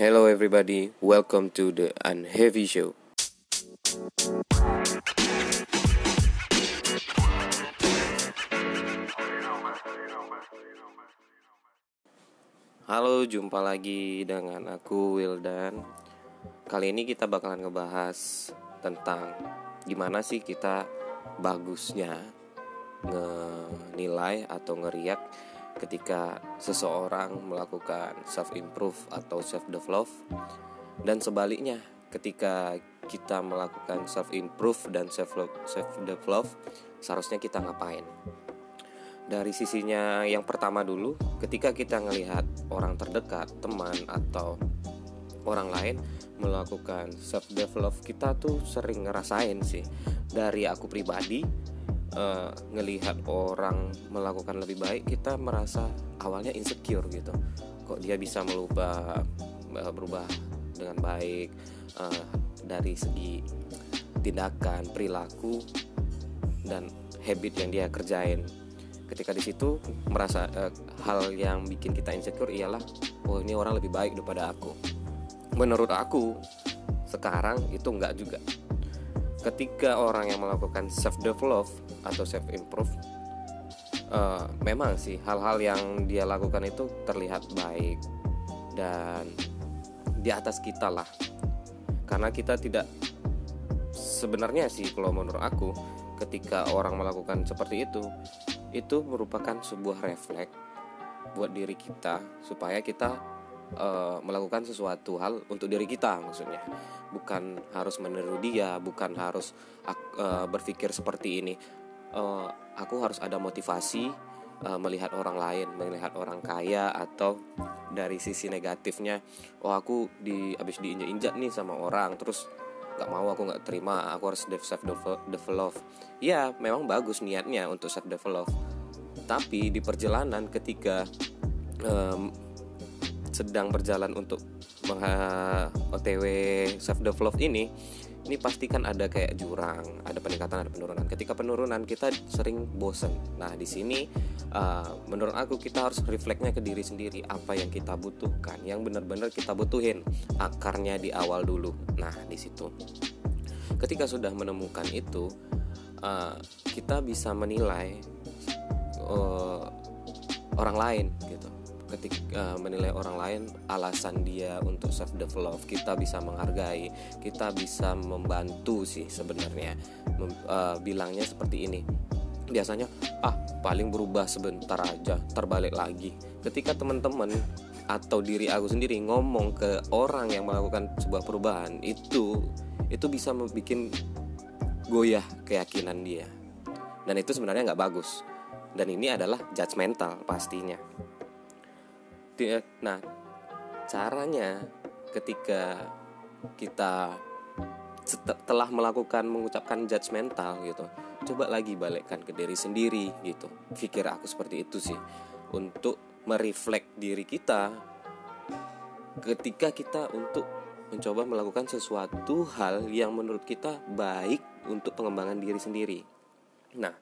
Hello everybody, welcome to the Unheavy Show. Halo, jumpa lagi dengan aku Wildan. Kali ini kita bakalan ngebahas tentang gimana sih kita bagusnya ngenilai atau ngeriak ketika seseorang melakukan self improve atau self develop dan sebaliknya ketika kita melakukan self improve dan self self develop seharusnya kita ngapain? Dari sisinya yang pertama dulu ketika kita ngelihat orang terdekat teman atau orang lain melakukan self develop kita tuh sering ngerasain sih. Dari aku pribadi uh, ngelihat orang melakukan lebih baik kita merasa awalnya insecure gitu. Kok dia bisa melubah uh, berubah dengan baik uh, dari segi tindakan perilaku dan habit yang dia kerjain. Ketika di situ merasa uh, hal yang bikin kita insecure ialah oh ini orang lebih baik daripada aku. Menurut aku sekarang itu enggak juga. Ketika orang yang melakukan self develop atau self improve uh, memang sih hal-hal yang dia lakukan itu terlihat baik dan di atas kita lah. Karena kita tidak sebenarnya sih kalau menurut aku ketika orang melakukan seperti itu itu merupakan sebuah refleks buat diri kita supaya kita uh, melakukan sesuatu hal untuk diri kita maksudnya. Bukan harus meniru dia bukan harus uh, berpikir seperti ini uh, aku harus ada motivasi uh, melihat orang lain melihat orang kaya atau dari sisi negatifnya. Oh aku di habis diinjak-injak nih sama orang terus nggak mau aku nggak terima aku harus self develop. Ya memang bagus niatnya untuk self develop tapi di perjalanan ketika um, sedang berjalan untuk OTW self develop ini ini pastikan ada kayak jurang, ada peningkatan, ada penurunan. Ketika penurunan kita sering bosen. Nah di sini uh, menurut aku kita harus refleksnya ke diri sendiri apa yang kita butuhkan, yang benar-benar kita butuhin akarnya di awal dulu. Nah di situ, ketika sudah menemukan itu, uh, kita bisa menilai uh, orang lain gitu ketika uh, menilai orang lain alasan dia untuk self develop kita bisa menghargai kita bisa membantu sih sebenarnya. Mem, uh, bilangnya seperti ini. Biasanya ah paling berubah sebentar aja terbalik lagi. Ketika teman-teman atau diri aku sendiri ngomong ke orang yang melakukan sebuah perubahan itu itu bisa membuat goyah keyakinan dia. Dan itu sebenarnya nggak bagus. Dan ini adalah judgmental pastinya nah caranya ketika kita setelah melakukan mengucapkan judgmental gitu coba lagi balikkan ke diri sendiri gitu. Pikir aku seperti itu sih. Untuk mereflek diri kita ketika kita untuk mencoba melakukan sesuatu hal yang menurut kita baik untuk pengembangan diri sendiri. Nah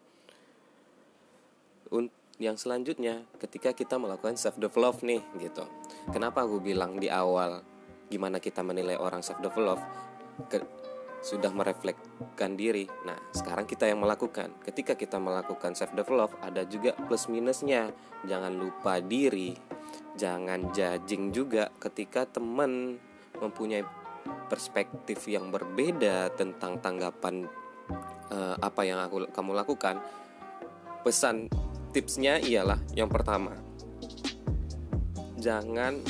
yang selanjutnya ketika kita melakukan self develop nih gitu. Kenapa aku bilang di awal gimana kita menilai orang self develop ke, sudah merefleksikan diri. Nah sekarang kita yang melakukan. Ketika kita melakukan self develop ada juga plus minusnya. Jangan lupa diri. Jangan judging juga ketika teman mempunyai perspektif yang berbeda tentang tanggapan uh, apa yang aku kamu lakukan. Pesan tipsnya ialah yang pertama. Jangan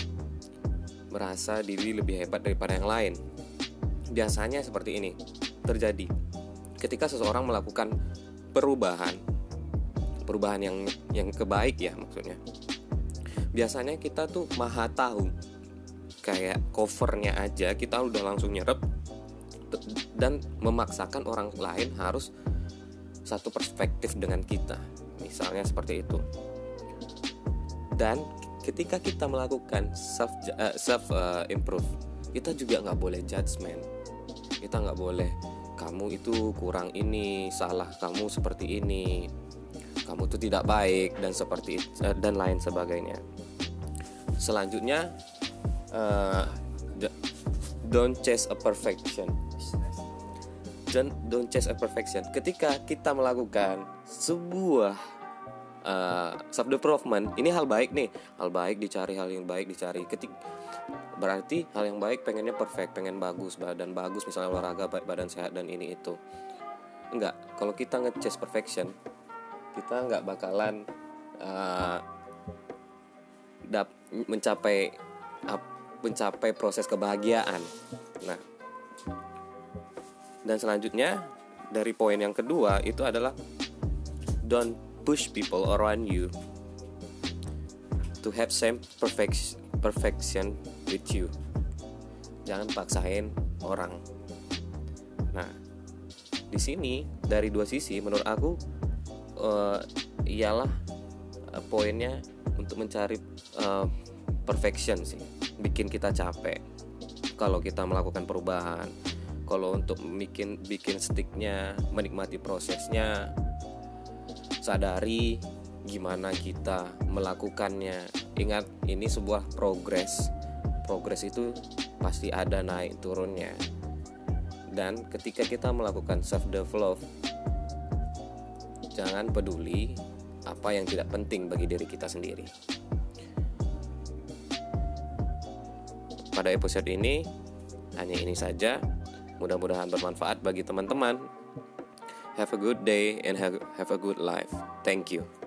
merasa diri lebih hebat daripada yang lain. Biasanya seperti ini. Terjadi ketika seseorang melakukan perubahan perubahan yang yang kebaik ya maksudnya. Biasanya kita tuh maha tahu kayak covernya aja kita udah langsung nyerap dan memaksakan orang lain harus satu perspektif dengan kita misalnya seperti itu. Dan ketika kita melakukan self uh, self uh, improve kita juga nggak boleh judgement. Kita nggak boleh kamu itu kurang ini salah kamu seperti ini kamu itu tidak baik dan seperti uh, dan lain sebagainya. Selanjutnya uh, don't chase a perfection don't don't chase a perfection. Ketika kita melakukan sebuah uh, self development ini hal baik nih. Hal baik dicari hal yang baik dicari. Ketik berarti hal yang baik pengennya perfect pengen bagus badan bagus misalnya olahraga badan sehat dan ini itu. Enggak kalau kita ngechase perfection kita nggak bakalan uh, dap mencapai uh, mencapai proses kebahagiaan. Nah dan selanjutnya dari poin yang kedua itu adalah don't push people around you to have same perfection perfection with you. Jangan paksain orang. Nah di sini dari dua sisi menurut aku uh, ialah uh, poinnya untuk mencari uh, perfection sih. Bikin kita capek. Kalau kita melakukan perubahan kalau untuk bikin bikin sticknya menikmati prosesnya sadari gimana kita melakukannya. Ingat ini sebuah progres. Progres itu pasti ada naik turunnya. Dan ketika kita melakukan self develop jangan peduli apa yang tidak penting bagi diri kita sendiri. Pada episode ini hanya ini saja mudah-mudahan bermanfaat bagi teman-teman. Have a good day and have, a good life. Thank you